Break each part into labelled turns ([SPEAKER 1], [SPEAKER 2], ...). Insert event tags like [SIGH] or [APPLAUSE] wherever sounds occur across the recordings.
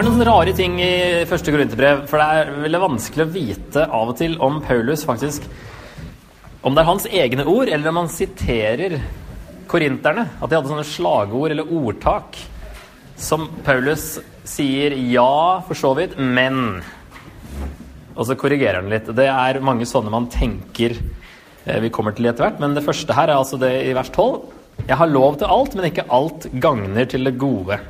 [SPEAKER 1] er noen rare ting i første Korinterbrev, for det er veldig vanskelig å vite av og til om Paulus faktisk Om det er hans egne ord, eller om han siterer korinterne. At de hadde sånne slagord eller ordtak som Paulus sier ja, for så vidt, men Og så korrigerer han litt. Det er mange sånne man tenker eh, vi kommer til etter hvert, men det første her er altså det i vers 12. Jeg har lov til alt, men ikke alt gagner til det gode.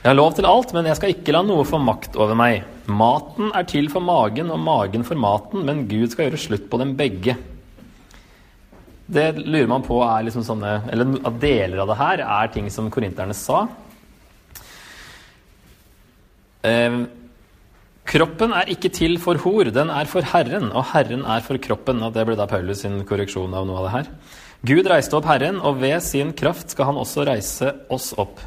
[SPEAKER 1] Jeg har lov til alt, men jeg skal ikke la noe få makt over meg. Maten er til for magen, og magen for maten, men Gud skal gjøre slutt på dem begge. Det lurer man på er liksom sånne Eller at deler av det her er ting som korinterne sa. Eh, kroppen er ikke til for hor, den er for Herren, og Herren er for kroppen. Og det ble da Paulus sin korreksjon av noe av det her. Gud reiste opp Herren, og ved sin kraft skal han også reise oss opp.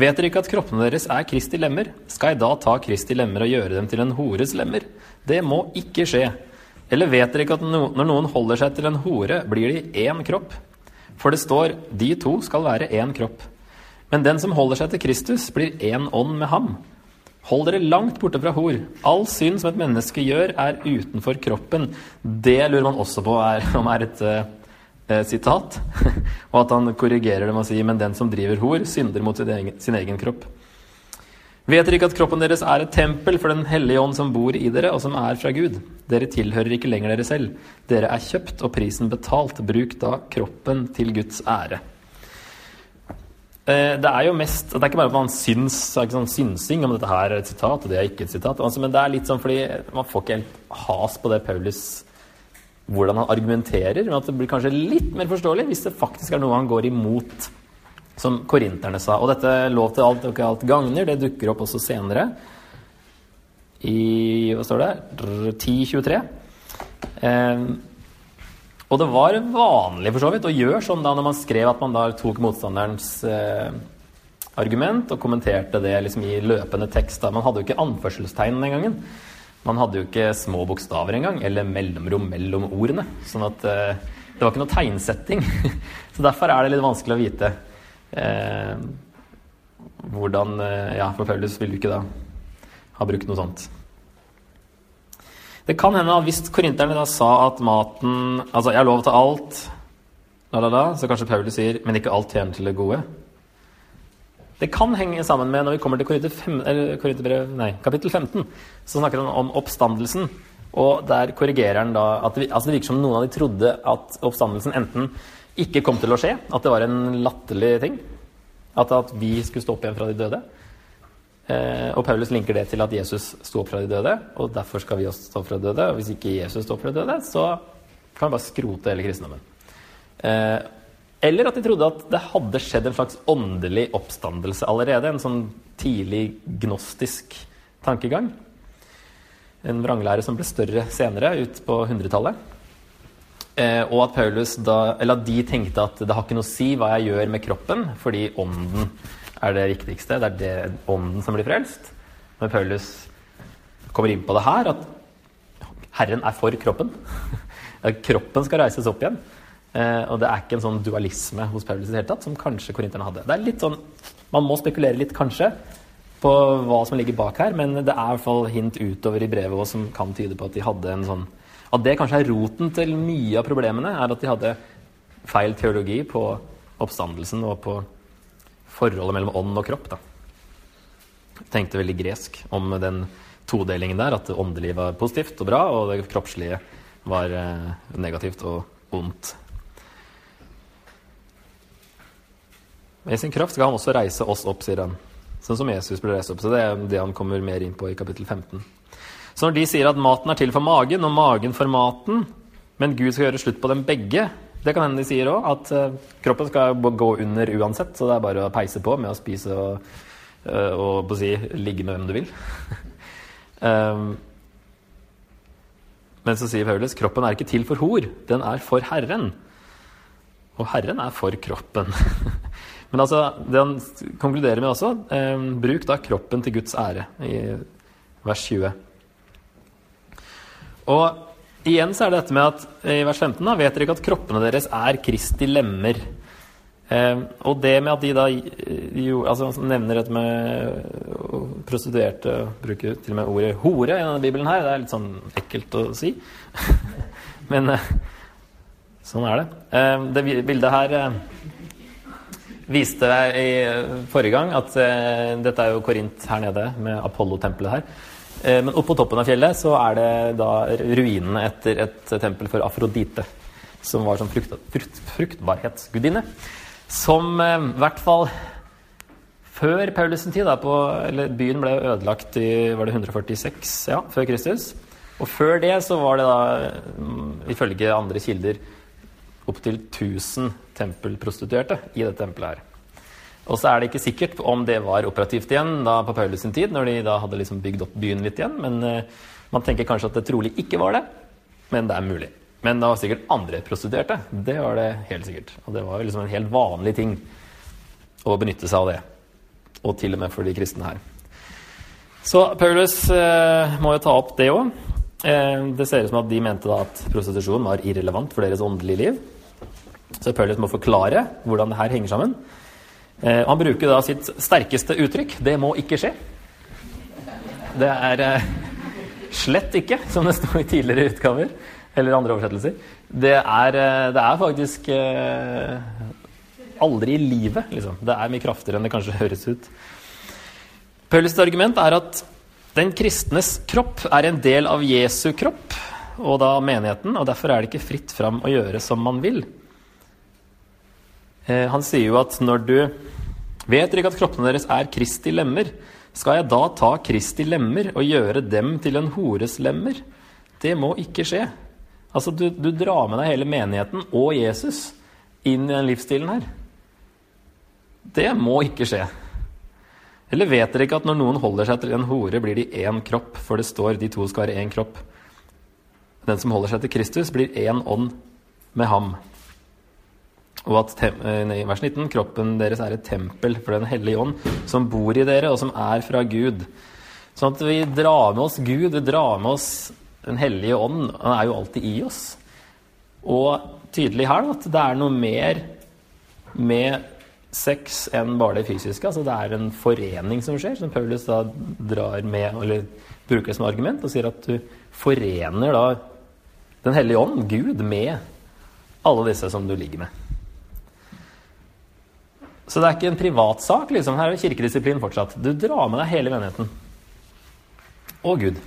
[SPEAKER 1] Vet dere ikke at kroppene deres er Kristi lemmer? Skal jeg da ta Kristi lemmer og gjøre dem til en hores lemmer? Det må ikke skje. Eller vet dere ikke at no når noen holder seg til en hore, blir de én kropp? For det står de to skal være én kropp. Men den som holder seg til Kristus, blir én ånd med ham. Hold dere langt borte fra hor. All synd som et menneske gjør, er utenfor kroppen. Det lurer man også på er, om er et eh, sitat, [LAUGHS] og at han korrigerer det med å si 'men den som driver hor, synder mot sin egen, sin egen kropp'. Vet dere ikke at kroppen deres er et tempel for Den hellige ånd som bor i dere, og som er fra Gud? Dere tilhører ikke lenger dere selv. Dere er kjøpt og prisen betalt. Bruk da kroppen til Guds ære. Eh, det er jo mest Det er ikke bare at man syns ikke sånn synsing om dette her er et sitat, og det er ikke et sitat. Altså, men det er litt sånn fordi man får ikke helt has på det Paulus hvordan han argumenterer, men at det blir kanskje litt mer forståelig hvis det faktisk er noe han går imot, som korinterne sa. Og dette lov til alt og ikke alt gagner, det dukker opp også senere. I hva står det? 1023. Eh, og det var vanlig for så vidt å gjøre sånn da når man skrev at man da tok motstanderens eh, argument og kommenterte det liksom i løpende tekst. Da. Man hadde jo ikke anførselstegn den gangen. Man hadde jo ikke små bokstaver engang, eller mellomrom mellom ordene. Sånn at eh, det var ikke noe tegnsetting. [LAUGHS] Så derfor er det litt vanskelig å vite eh, hvordan eh, Ja, for Paulus ville jo ikke da ha brukt noe sånt. Det kan hende at hvis korinterne da sa at maten Altså, jeg har lov til alt, la, la, la, så kanskje Paulus sier, men ikke alt tjener til det gode. Det kan henge sammen med når vi kommer til Korinterbrev, nei, kapittel 15, så snakker han om oppstandelsen. Og der korrigerer han da at det, altså det virker som noen av de trodde at oppstandelsen enten ikke kom til å skje, at det var en latterlig ting. At, at vi skulle stå opp igjen fra de døde. Eh, og Paulus linker det til at Jesus sto opp fra de døde, og derfor skal vi også stå opp fra de døde. Og hvis ikke Jesus står opp fra de døde, så kan vi bare skrote hele kristendommen. Eh, eller at de trodde at det hadde skjedd en slags åndelig oppstandelse allerede. En sånn tidlig gnostisk tankegang. En vranglære som ble større senere, ut på 100-tallet. Eh, og at Paulus da, eller at de tenkte at det har ikke noe å si hva jeg gjør med kroppen, fordi ånden er det viktigste. Det er det ånden som blir frelst. Men Paulus kommer inn på det her, at Herren er for kroppen. [LAUGHS] kroppen skal reises opp igjen. Eh, og det er ikke en sånn dualisme hos Paulus i det hele tatt, som kanskje korinterne hadde. Det er litt sånn, Man må spekulere litt, kanskje, på hva som ligger bak her, men det er i hvert fall hint utover i brevet også, som kan tyde på at de hadde en sånn At det kanskje er roten til mye av problemene, er at de hadde feil teologi på oppstandelsen og på forholdet mellom ånd og kropp. da. Tenkte veldig gresk om den todelingen der, at det åndelige var positivt og bra, og det kroppslige var eh, negativt og ondt. Med sin kraft skal han også reise oss opp, sier han. Sånn som Jesus ble reist opp. Så det er det han kommer mer inn på i kapittel 15. Så når de sier at maten er til for magen, og magen for maten, men Gud skal gjøre slutt på dem begge, det kan hende de sier òg, at uh, kroppen skal gå under uansett, så det er bare å peise på med å spise og, uh, og på å si, ligge med hvem du vil. um, [LAUGHS] men så sier Paulus kroppen er ikke til for hor, den er for Herren. Og Herren er for kroppen. [LAUGHS] Men altså, det han konkluderer med også, eh, bruk da kroppen til Guds ære, i vers 20. Og igjen så er det dette med at i vers 15 da, vet dere ikke at kroppene deres er Kristi lemmer. Eh, og det med at de da jo, altså, nevner dette med prostituerte, bruker til og med ordet hore i denne bibelen her, det er litt sånn ekkelt å si. [LAUGHS] Men eh, sånn er det. Eh, det bildet her eh, viste deg i forrige gang at eh, dette er jo Korint her nede, med Apollo-tempelet her. Eh, men oppå toppen av fjellet så er det da ruinene etter et tempel for Afrodite, som var sånn frukt, frukt, fruktbarhetsgudinne. Som eh, i hvert fall før Paulus' tid da, på, eller Byen ble ødelagt i var det 146 ja, før Kristus. Og før det så var det da, mm, ifølge andre kilder, opptil 1000 tempelprostituerte i dette tempelet her. Og så er det ikke sikkert om det var operativt igjen da på Paulus' sin tid, når de da hadde liksom bygd opp byen litt igjen. Men uh, man tenker kanskje at det trolig ikke var det. Men det er mulig. Men det var sikkert andre prostituerte. Det var det helt sikkert. Og det var liksom en helt vanlig ting å benytte seg av det. Og til og med for de kristne her. Så Paulus eh, må jo ta opp det òg. Eh, det ser ut som at de mente da at prostitusjon var irrelevant for deres åndelige liv. Så Paulus må forklare hvordan det her henger sammen. Eh, han bruker da sitt sterkeste uttrykk 'det må ikke skje'. Det er eh, slett ikke, som det sto i tidligere utgaver eller andre oversettelser. Det er, eh, det er faktisk eh, aldri i livet, liksom. Det er mye kraftigere enn det kanskje høres ut. Paulus' argument er at den kristnes kropp er en del av Jesu kropp, og da menigheten, og derfor er det ikke fritt fram å gjøre som man vil. Eh, han sier jo at når du vet dere ikke at kroppene deres er Kristi lemmer, skal jeg da ta Kristi lemmer og gjøre dem til en hores lemmer? Det må ikke skje. Altså, du, du, drar med deg hele menigheten og Jesus inn i den livsstilen her. Det må ikke skje. Eller vet dere ikke at når noen holder seg til en hore, blir de én kropp, for det står de to skal være én kropp. Den som holder seg til Kristus, blir én ånd med ham. Og at eh, i vers 19 kroppen deres er et tempel for Den hellige ånd, som bor i dere, og som er fra Gud. Sånn at vi drar med oss Gud, vi drar med oss den hellige ånd han er jo alltid i oss. Og tydelig her at det er noe mer med sex enn bare det fysiske. altså Det er en forening som skjer, som Paulus da drar med, eller bruker som argument, og sier at du forener da Den hellige ånd, Gud, med alle disse som du ligger med. Så det er ikke en privatsak. liksom. Her er det kirkedisiplin fortsatt. Du drar med deg hele menigheten. Og Gud.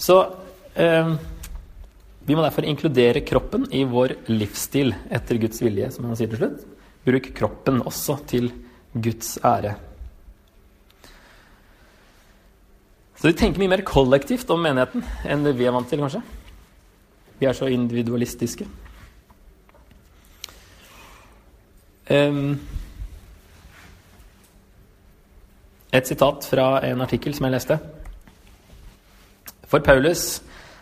[SPEAKER 1] Så eh, vi må derfor inkludere kroppen i vår livsstil etter Guds vilje, som han sier til slutt. Bruk kroppen også til Guds ære. Så vi tenker mye mer kollektivt om menigheten enn det vi er vant til, kanskje. Vi er så individualistiske. Um, et sitat fra en artikkel som jeg leste. For Paulus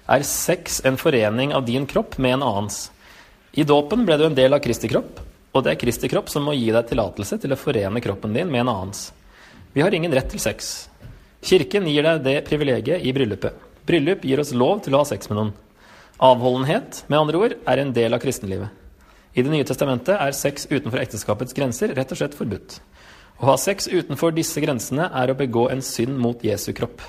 [SPEAKER 1] er sex en forening av din kropp med en annens. I dåpen ble du en del av Kristi kropp, og det er Kristi kropp som må gi deg tillatelse til å forene kroppen din med en annens. Vi har ingen rett til sex. Kirken gir deg det privilegiet i bryllupet. Bryllup gir oss lov til å ha sex med noen. Avholdenhet, med andre ord, er en del av kristenlivet. I Det nye testamentet er sex utenfor ekteskapets grenser rett og slett forbudt. Å ha sex utenfor disse grensene er å begå en synd mot Jesu kropp.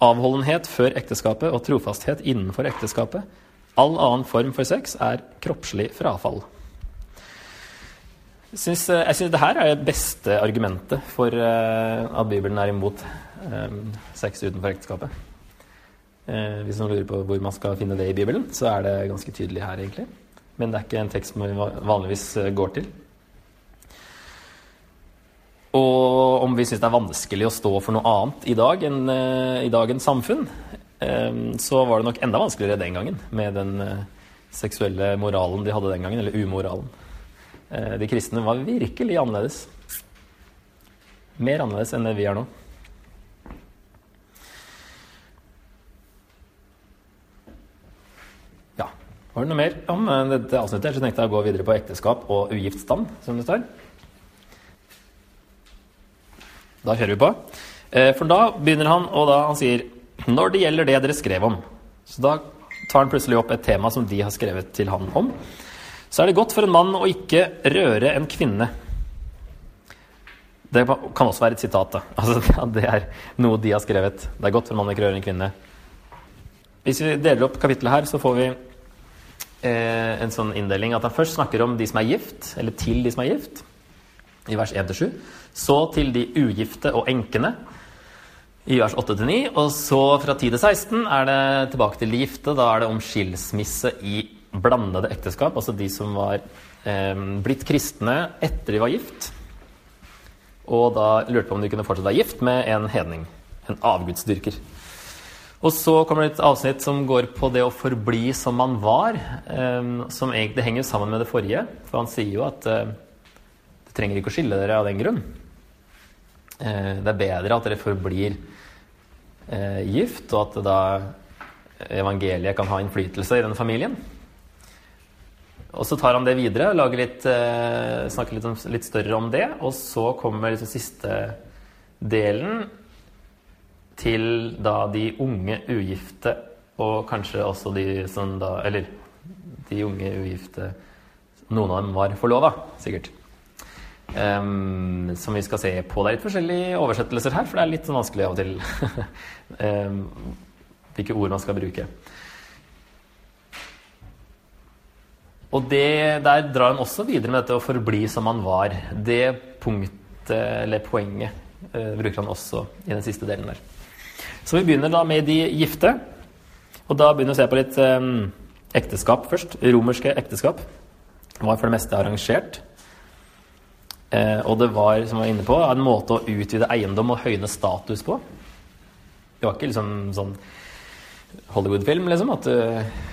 [SPEAKER 1] Avholdenhet før ekteskapet og trofasthet innenfor ekteskapet. All annen form for sex er kroppslig frafall. Jeg syns, eh, jeg syns det her er det beste argumentet for uh, at Bibelen er imot um, sex utenfor ekteskapet. Hvis noen lurer på hvor man skal finne det i Bibelen, så er det ganske tydelig her, egentlig. Men det er ikke en tekst man vanligvis går til. Og om vi syns det er vanskelig å stå for noe annet i dag enn uh, i dagens samfunn, um, så var det nok enda vanskeligere den gangen med den uh, seksuelle moralen de hadde den gangen, eller umoralen. De kristne var virkelig annerledes. Mer annerledes enn det vi er nå. Ja, var det noe mer om dette avsnittet? Så tenkte jeg å gå videre på ekteskap og ugift stand, som det står. Da kjører vi på. Eh, for da begynner han, og da han sier Når det gjelder det dere skrev om Så da tar han plutselig opp et tema som de har skrevet til han om. så er det godt for en mann å ikke røre en kvinne. Det kan også være et sitat. da. [LAUGHS] Altså, det er noe de har skrevet. Det er godt for en mann å ikke røre en kvinne. Hvis vi deler opp kapittelet her, så får vi eh, en sånn inndeling at han først snakker om de som er gift, eller til de som er gift, i vers 1-7. Så til de ugifte og enkene, i vers 8-9. Og så fra 10 16 er det tilbake til de gifte. Da er det om skilsmisse i blandede ekteskap, altså de som var eh, blitt kristne etter de var gift. Og da lurte på om de kunne fortsatt være gift med en hedning. En avgudsdyrker. Og så kommer det et avsnitt som går på det å forbli som man var. Eh, som egentlig henger sammen med det forrige. For han sier jo at eh, det trenger ikke å skille dere av den grunn. Eh, det er bedre at dere forblir eh, gift, og at da evangeliet kan ha innflytelse i den familien. Og så tar han det videre, litt, eh, snakker litt, om, litt, større om det. Og så kommer liksom siste delen til da de unge ugifte, og kanskje også de som da Eller de unge ugifte Noen av dem var forlova, sikkert. Um, som vi skal se på. Det er litt forskjellige oversettelser her, for det er litt sånn vanskelig av og til um, [LAUGHS] hvilke ord man skal bruke. Og det, der drar han også videre med dette å forbli som man var. Det punktet, eller poenget, uh, bruker han også i den siste delen der. Så vi begynner da med de gifte. Og da begynner vi å se på litt um, ekteskap først. Romerske ekteskap var for det meste arrangert. Eh, og det var, som jeg var inne på, en måte å utvide eiendom og høyne status på. Det var ikke liksom sånn Hollywood-film, liksom. At du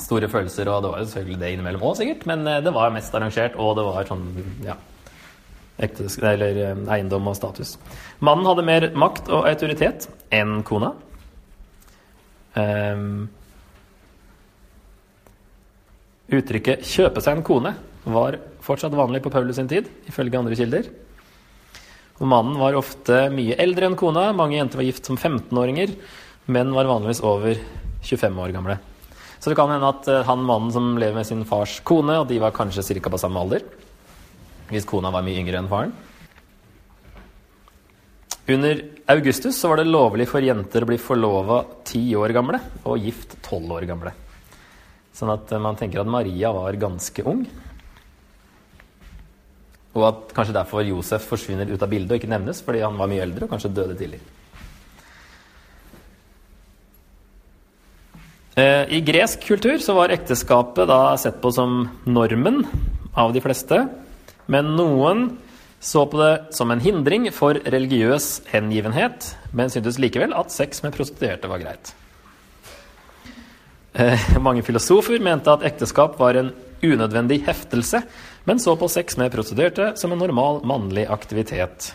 [SPEAKER 1] Store følelser, og det var jo selvfølgelig det innimellom òg, sikkert. Men uh, det var mest arrangert, og det var sånn, ja ektes, Eller eiendom og status. Mannen hadde mer makt og autoritet enn kona. Um, uttrykket 'kjøpe seg en kone' var fortsatt vanlig på Paulus sin tid, ifølge andre kilder. Og mannen var ofte mye eldre enn kona. Mange jenter var gift som 15-åringer. Menn var vanligvis over 25 år gamle. Så det kan hende at eh, han mannen som lever med sin fars kone, og de var kanskje ca. på samme alder. Hvis kona var mye yngre enn faren. Under Augustus så var det lovlig for jenter å bli forlova ti år gamle og gift tolv år gamle. Sånn at eh, man tenker at Maria var ganske ung. Og at kanskje derfor Josef forsvinner ut av bildet og ikke nevnes, fordi han var mye eldre og kanskje døde tidlig. Eh, I gresk kultur så var ekteskapet da sett på som normen av de fleste. Men noen så på det som en hindring for religiøs hengivenhet, men syntes likevel at sex med prostituerte var greit. Eh, mange filosofer mente at ekteskap var en unødvendig heftelse men så på sex med prostituerte som en normal mannlig aktivitet.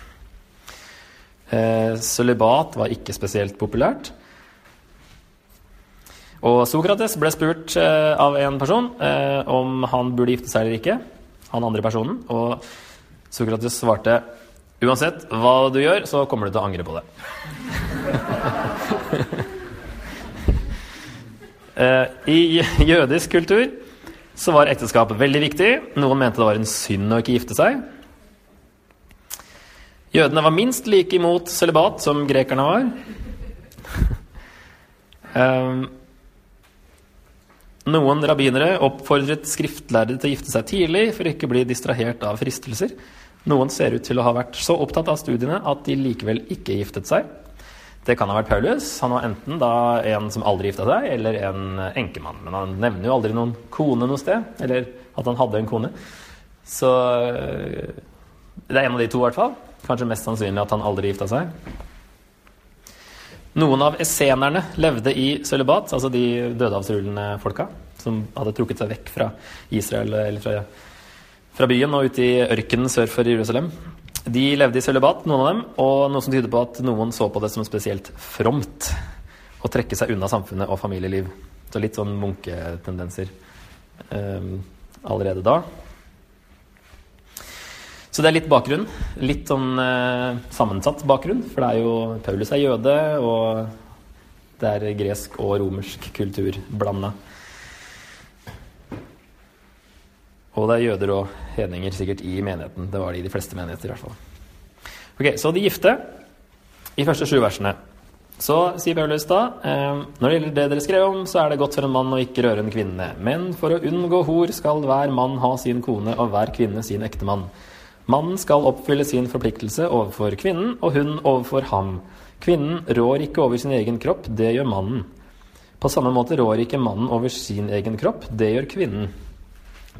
[SPEAKER 1] Eh, Sølibat var ikke spesielt populært. Og Sokrates ble spurt eh, av en person eh, om han burde gifte seg eller ikke. Han andre personen. Og Sokrates svarte uansett hva du gjør, så kommer du til å angre på det. [LAUGHS] Eh, I jødisk kultur så var ekteskapet veldig viktig. Noen mente det var en synd å ikke gifte seg. Jødene var minst like imot sølibat som grekerne var. um, [LAUGHS] noen rabbinere oppfordret skriftlærde til å gifte seg tidlig for ikke bli distrahert av fristelser. Noen ser ut til å ha vært så opptatt av studiene at de likevel ikke giftet seg. Det kan ha vært Paulus. Han var enten da en som aldri gifta seg, eller en enkemann. Men han nevner jo aldri noen kone noe sted. Eller at han hadde en kone. Så eh, det er en av de to, i hvert fall. Kanskje mest sannsynlig at han aldri gifta seg. Noen av essenerne levde i sølibat, altså de dødehavsrullende folka som hadde trukket seg vekk fra Israel eller fra, fra byen og ut i ørkenen sør for Jerusalem. De levde i sølibat, noen av dem, og noe som tyder på at noen så på det som spesielt fromt å trekke seg unna samfunnet og familieliv. Så litt sånn munketendenser um, allerede da. Så det er litt bakgrunn. Litt sånn uh, sammensatt bakgrunn. For det er jo Paulus er jøde, og det er gresk og romersk kultur blanda. Og det er jøder og hedninger sikkert i menigheten. Det var de i de fleste menigheter, i hvert fall. Ok, Så de gifte, i første sju versene. Så sier Paulus da eh, når det gjelder det dere skrev om, så er det godt for en mann å ikke røre en kvinne. Men for å unngå hor skal hver mann ha sin kone og hver kvinne sin ektemann. Mannen skal oppfylle sin forpliktelse overfor kvinnen, og hun overfor ham. Kvinnen rår ikke over sin egen kropp, det gjør mannen. På samme måte rår ikke mannen over sin egen kropp, det gjør kvinnen.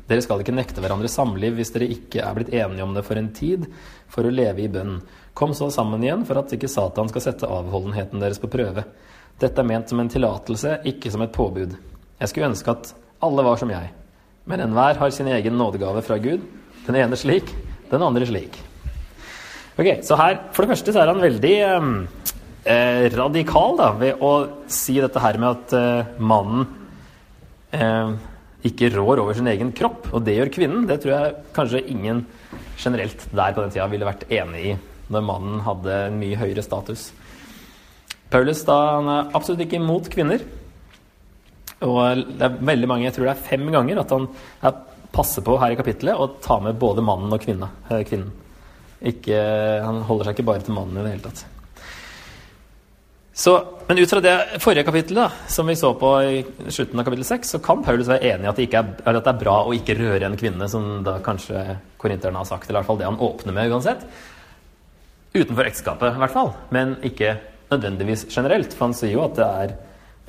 [SPEAKER 1] Dere skal ikke nekte hverandre samliv hvis dere ikke er blitt enige om det for en tid, for å leve i bønn. Kom så sammen igjen for at ikke Satan skal sette avholdenheten deres på prøve. Dette er ment som en tillatelse, ikke som et påbud. Jeg skulle ønske at alle var som jeg. Men enhver har sin egen nådegave fra Gud. Den ene slik, den andre slik. Ok, Så her, for det første så er han veldig ehm, eh, radikal da, ved å si dette her med at eh, mannen eh, ikke rår over sin egen kropp, og det gjør kvinnen. Det tror jeg kanskje ingen generelt der på den tida ville vært enig i når mannen hadde en mye høyere status. Paulus da, han er absolutt ikke imot kvinner. Og det er veldig mange, jeg tror det er fem ganger, at han passer på her i kapittelet å ta med både mannen og kvinne, eh, kvinnen. Ikke, han holder seg ikke bare til mannen i det hele tatt. Så, men ut fra det forrige kapittelet, som vi så på i slutten av kapittel 6, så kan Paulus være enig i at det, er, at det er bra å ikke røre en kvinne, som da kanskje korinterne har sagt. Eller i hvert fall det han åpner med uansett. Utenfor ekteskapet, i hvert fall. Men ikke nødvendigvis generelt. For han sier jo at er,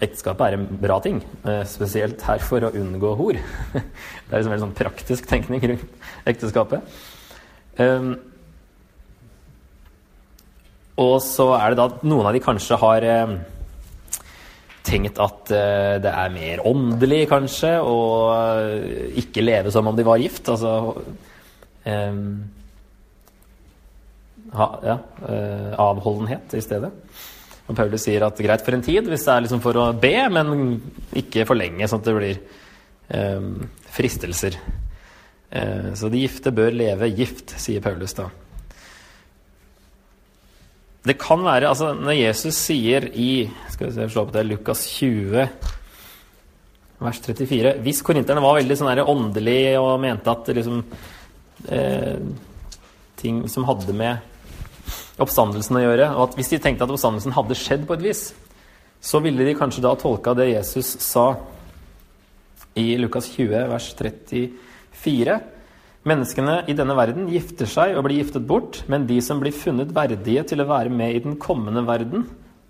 [SPEAKER 1] ekteskapet er en bra ting. Eh, spesielt her for å unngå hor. [LAUGHS] det er liksom en sånn praktisk tenkning rundt ekteskapet. Um, og så er det da at noen av de kanskje har um, tenkt at uh, det er mer åndelig, kanskje, å uh, ikke leve som om de var gift. Altså um, ha, ja, eh, avholdenhet i stedet. Og Paulus sier at greit for en tid, hvis det er liksom for å be, men ikke for lenge, sånn at det blir eh, fristelser. Eh, så de gifte bør leve gift, sier Paulus da. Det kan være altså Når Jesus sier i skal vi se, slå på det, Lukas 20, vers 34 Hvis korinterne var veldig sånn åndelige og mente at liksom, eh, ting som hadde med oppstandelsen å gjøre. Og at hvis de tenkte at oppstandelsen hadde skjedd på et vis, så ville de kanskje da tolka det Jesus sa i Lukas 20, vers 34. Menneskene i denne verden gifter seg og blir giftet bort, men de som blir funnet verdige til å være med i den kommende verden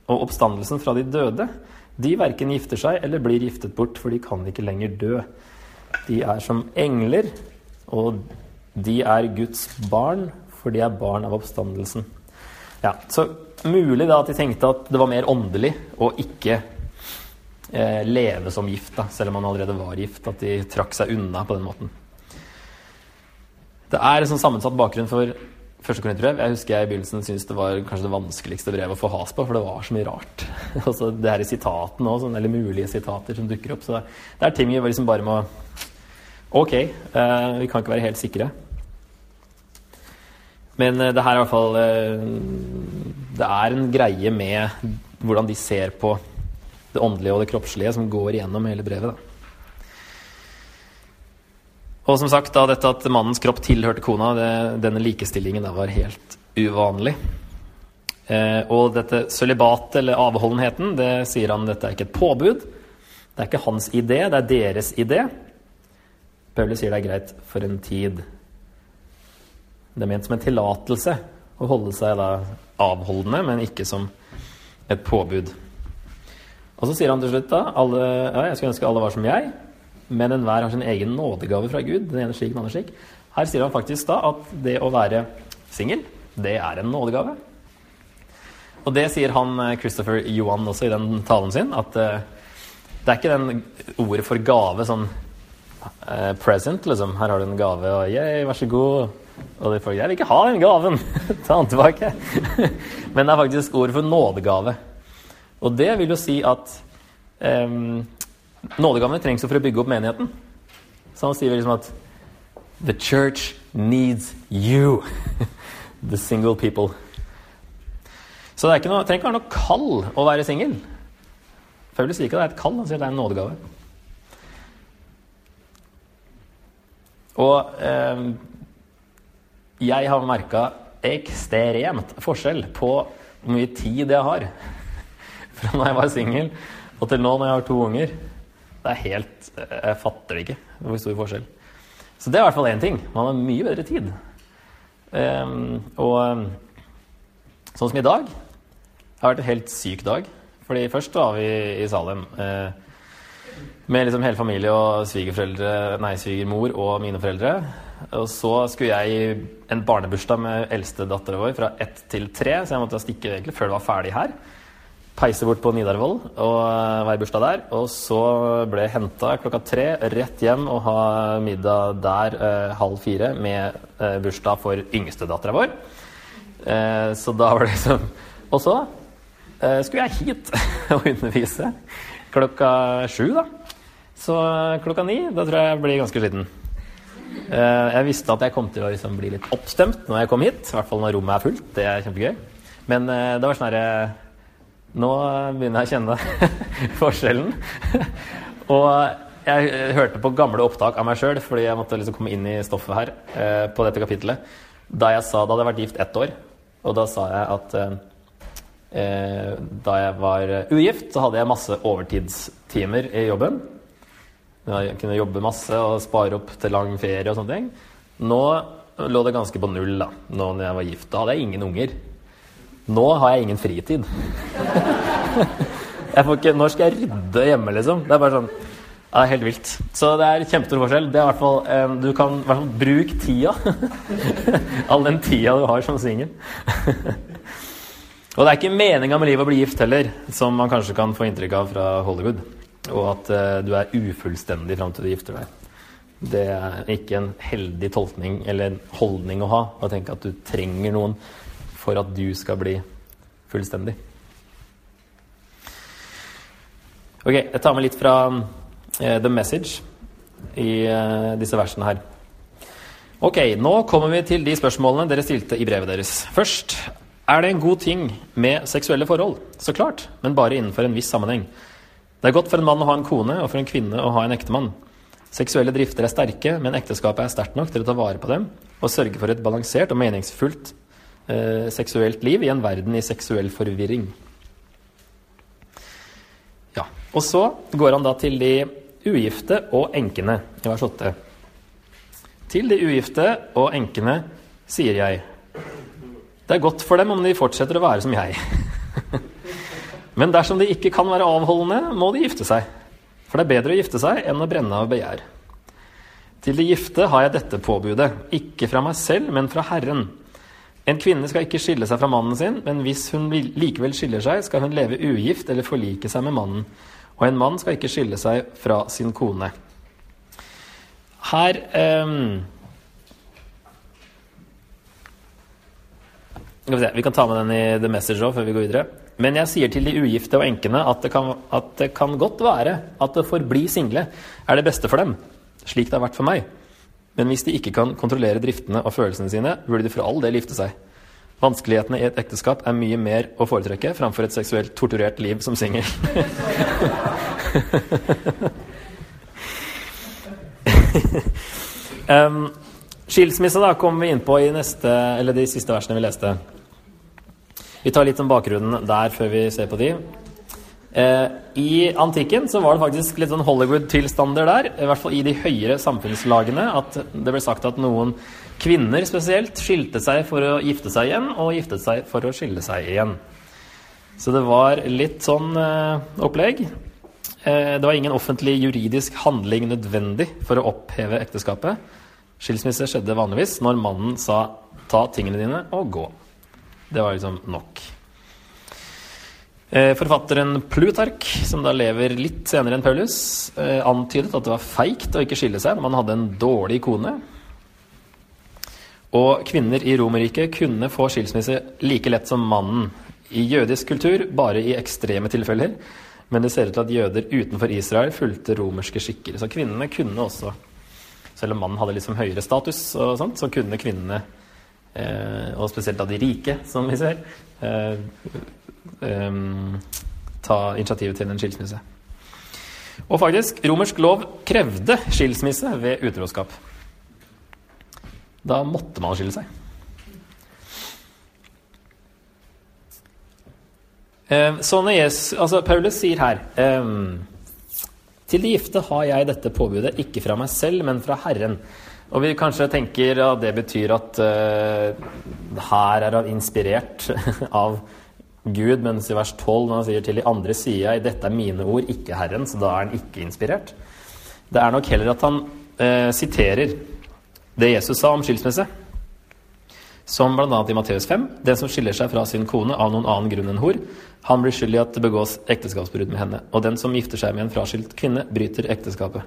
[SPEAKER 1] og oppstandelsen fra de døde, de verken gifter seg eller blir giftet bort, for de kan ikke lenger dø. De er som engler, og de er Guds barn, for de er barn av oppstandelsen. Ja, Så mulig da at de tenkte at det var mer åndelig å ikke eh, leve som gift, da, selv om man allerede var gift. At de trakk seg unna på den måten. Det er en sånn sammensatt bakgrunn for første korinterbrev. Jeg husker jeg i begynnelsen syntes det var kanskje det vanskeligste brevet å få has på, for det var så mye rart. [LAUGHS] Det her i sitatene òg, eller mulige sitater som dukker opp. Så det er ting vi liksom bare må Ok, eh, vi kan ikke være helt sikre. Men eh, det her er i hvert fall eh, Det er en greie med hvordan de ser på det åndelige og det kroppslige som går igjennom hele brevet. Da. Og som sagt, da, dette at mannens kropp tilhørte kona, det, denne likestillingen da var helt uvanlig. Eh, og dette sølibatet, eller avholdenheten, det sier han dette er ikke et påbud. Det er ikke hans idé, det er deres idé. Paulus sier det er greit for en tid. Det er ment som en tillatelse å holde seg da avholdende, men ikke som et påbud. Og så sier han til slutt da alle, ja, jeg skulle ønske alle var som jeg, men enhver har sin egen nådegave fra Gud. Den ene slik, den andre slik. Her sier han faktisk da at det å være singel, det er en nådegave. Og det sier han eh, Christopher Johan også i den talen sin, at uh, det er ikke den ordet for gave sånn uh, present, liksom. Her har du en gave, og yeah, vær så god. Og de folk Jeg vil ikke ha den gaven! [LAUGHS] Ta den tilbake. [LAUGHS] Men det er faktisk ord for nådegave. Og det vil jo si at um, nådegavene trengs jo for å bygge opp menigheten. Så han sier liksom at The church needs you. [LAUGHS] The single people. Så det noe, trenger ikke være noe kall å være singel. Paulus sier ikke det er et kall, han sier det er en nådegave. Og eh, jeg har merka ekstremt forskjell på hvor mye tid jeg har [LAUGHS] fra når jeg var singel, og til nå når jeg har to unger. Det er helt Jeg fatter det ikke, hvor stor forskjell. Så det er i hvert fall én ting. Man har mye bedre tid. Um, og sånn som i dag Det har vært en helt syk dag. Fordi først var vi i Salem eh, med liksom hele familie og svigerforeldre, nei, svigermor og mine foreldre. Og så skulle jeg i en barnebursdag med eldste datteren vår fra ett til tre, så jeg måtte stikke egentlig før det var ferdig her. Peise bort på Nidarvoll og være bursdag der. Og så ble jeg henta klokka tre, rett hjem og ha middag der eh, halv fire med eh, bursdag for yngstedattera vår. Eh, så da var det liksom Og så eh, skulle jeg hit [LAUGHS] og undervise klokka sju, da. Så klokka ni, da tror jeg jeg blir ganske sliten. Eh, jeg visste at jeg kom til å liksom bli litt oppstemt når jeg kom hit. I hvert fall når rommet er fullt. Det er kjempegøy. Men eh, det var sånn herre Nå begynner jeg å kjenne [LAUGHS] forskjellen. [LAUGHS] og jeg hørte på gamle opptak av meg sjøl fordi jeg måtte liksom komme inn i stoffet her eh, på dette kapittelet. Da jeg sa da hadde jeg vært gift ett år, og da sa jeg at eh, da jeg var ugift, så hadde jeg masse overtidstimer i jobben. Jeg kunne jobbe masse og spare opp til lang ferie og sånne ting. Nå lå det ganske på null da nå når jeg var gift. Da hadde jeg ingen unger. Nå har jeg ingen fritid. ikke, når skal jeg rydde hjemme, liksom? Det er bare sånn det er helt vilt. Så det er kjempestor forskjell. Det er hvert fall, eh, Du kan i hvert fall bruke tida. [LAUGHS] All den tida du har som singel. og det er ikke meninga med livet å bli gift heller, som man kanskje kan få inntrykk av fra Hollywood. Og at uh, du er ufullstendig fram til du gifter deg. Det er ikke en heldig tolkning eller en holdning å ha å tenke at du trenger noen for at du skal bli fullstendig. Ok, jeg tar med litt fra uh, The Message i uh, disse versene her. Ok, nå kommer vi til de spørsmålene dere stilte i brevet deres. Først, er det en god ting med seksuelle forhold? Så klart, men bare innenfor en viss sammenheng. Det er godt for en mann å ha en kone, og for en kvinne å ha en ektemann. Seksuelle drifter er sterke, men ekteskapet er sterkt nok til å ta vare på dem og sørge for et balansert og meningsfullt eh, seksuelt liv i en verden i seksuell forvirring. Ja, Og så går han da til de ugifte og enkene i vers 8. Til de ugifte og enkene sier jeg det er godt for dem om de fortsetter å være som jeg. [LAUGHS] Men dersom de ikke kan være avholdende, må de gifte seg. For det er bedre å gifte seg enn å brenne av begjær. Til de gifte har jeg dette påbudet, ikke fra meg selv, men fra Herren. En kvinne skal ikke skille seg fra mannen sin, men hvis hun likevel skiller seg, skal hun leve ugift eller forlike seg med mannen. Og en mann skal ikke skille seg fra sin kone. Her um, Vi kan ta med den i The Message òg, før vi går videre. Men jeg sier til de ugifte og enkene at det, kan, at det kan godt være at det forbli single er det beste for dem, slik det har vært for meg. Men hvis de ikke kan kontrollere driftene og følelsene sine, burde de for all del gifte seg. Vanskelighetene i et ekteskap er mye mer å foretrekke framfor et seksuelt torturert liv som singel. [LAUGHS] um, skilsmisse da kommer vi inn på i neste, eller de siste versene vi leste. Vi tar litt om bakgrunnen der før vi ser på de. Eh, I antikken så var det faktisk litt sånn Hollywood-tilstander der, i hvert fall i de høyere samfunnslagene, at det ble sagt at noen kvinner spesielt skilte seg for å gifte seg igjen, og giftet seg for å skille seg igjen. Så det var litt sånn eh, opplegg. Eh, det var ingen offentlig juridisk handling nødvendig for å oppheve ekteskapet. Skilsmisse skjedde vanligvis når mannen sa 'ta tingene dine og gå'. Det var liksom nok. Eh, forfatteren Plutark, som da lever litt senere enn Paulus, eh, antydet at det var feigt å ikke skille seg når man hadde en dårlig kone. Og kvinner i Romerriket kunne få skilsmisse like lett som mannen. I jødisk kultur bare i ekstreme tilfeller, men det ser ut til at jøder utenfor Israel fulgte romerske skikker. Så kvinnene kunne også, selv om mannen hadde liksom høyere status, og sånt, så kunne kvinnene Eh, og spesielt da de rike, som vi ser, eh, ta initiativet til en skilsmisse. Og faktisk, romersk lov krevde skilsmisse ved utroskap. Da måtte man skille seg. Eh, så når Jesus, altså Paulus sier her eh, Til de gifte har jeg dette påbudet, ikke fra meg selv, men fra Herren. Og vi kanskje tenker at det betyr at uh, her er han inspirert [LAUGHS] av Gud, mens i vers 12 når han sier til de andre sida i dette er mine ord, ikke Herren, så da er han ikke inspirert. Det er nok heller at han eh, siterer det Jesus sa om skilsmisse. Som bl.a. i Matteus 5. Den som skiller seg fra sin kone av noen annen grunn enn hor, han blir skyld i at det begås ekteskapsbrudd med henne. Og den som gifter seg med en fraskilt kvinne, bryter ekteskapet.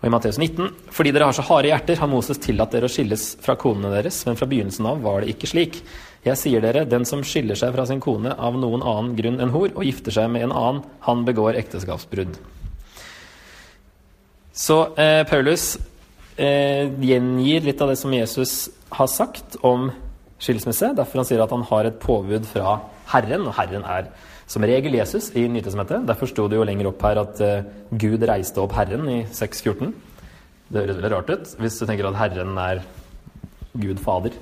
[SPEAKER 1] Og i Matteus 19.: Fordi dere har så harde hjerter, har Moses tillatt dere å skilles fra konene deres, men fra begynnelsen av var det ikke slik. Jeg sier dere, den som skiller seg fra sin kone av noen annen grunn enn hor, og gifter seg med en annen, han begår ekteskapsbrudd. Så eh, Paulus eh, gjengir litt av det som Jesus har sagt om skilsmisse. Derfor han sier at han har et påbud fra Herren, og Herren er som regel Jesus i Nytestamentet. Derfor sto det jo lenger opp her at eh, Gud reiste opp Herren i 6.14. Det høres veldig rart ut hvis du tenker at Herren er Gud Fader.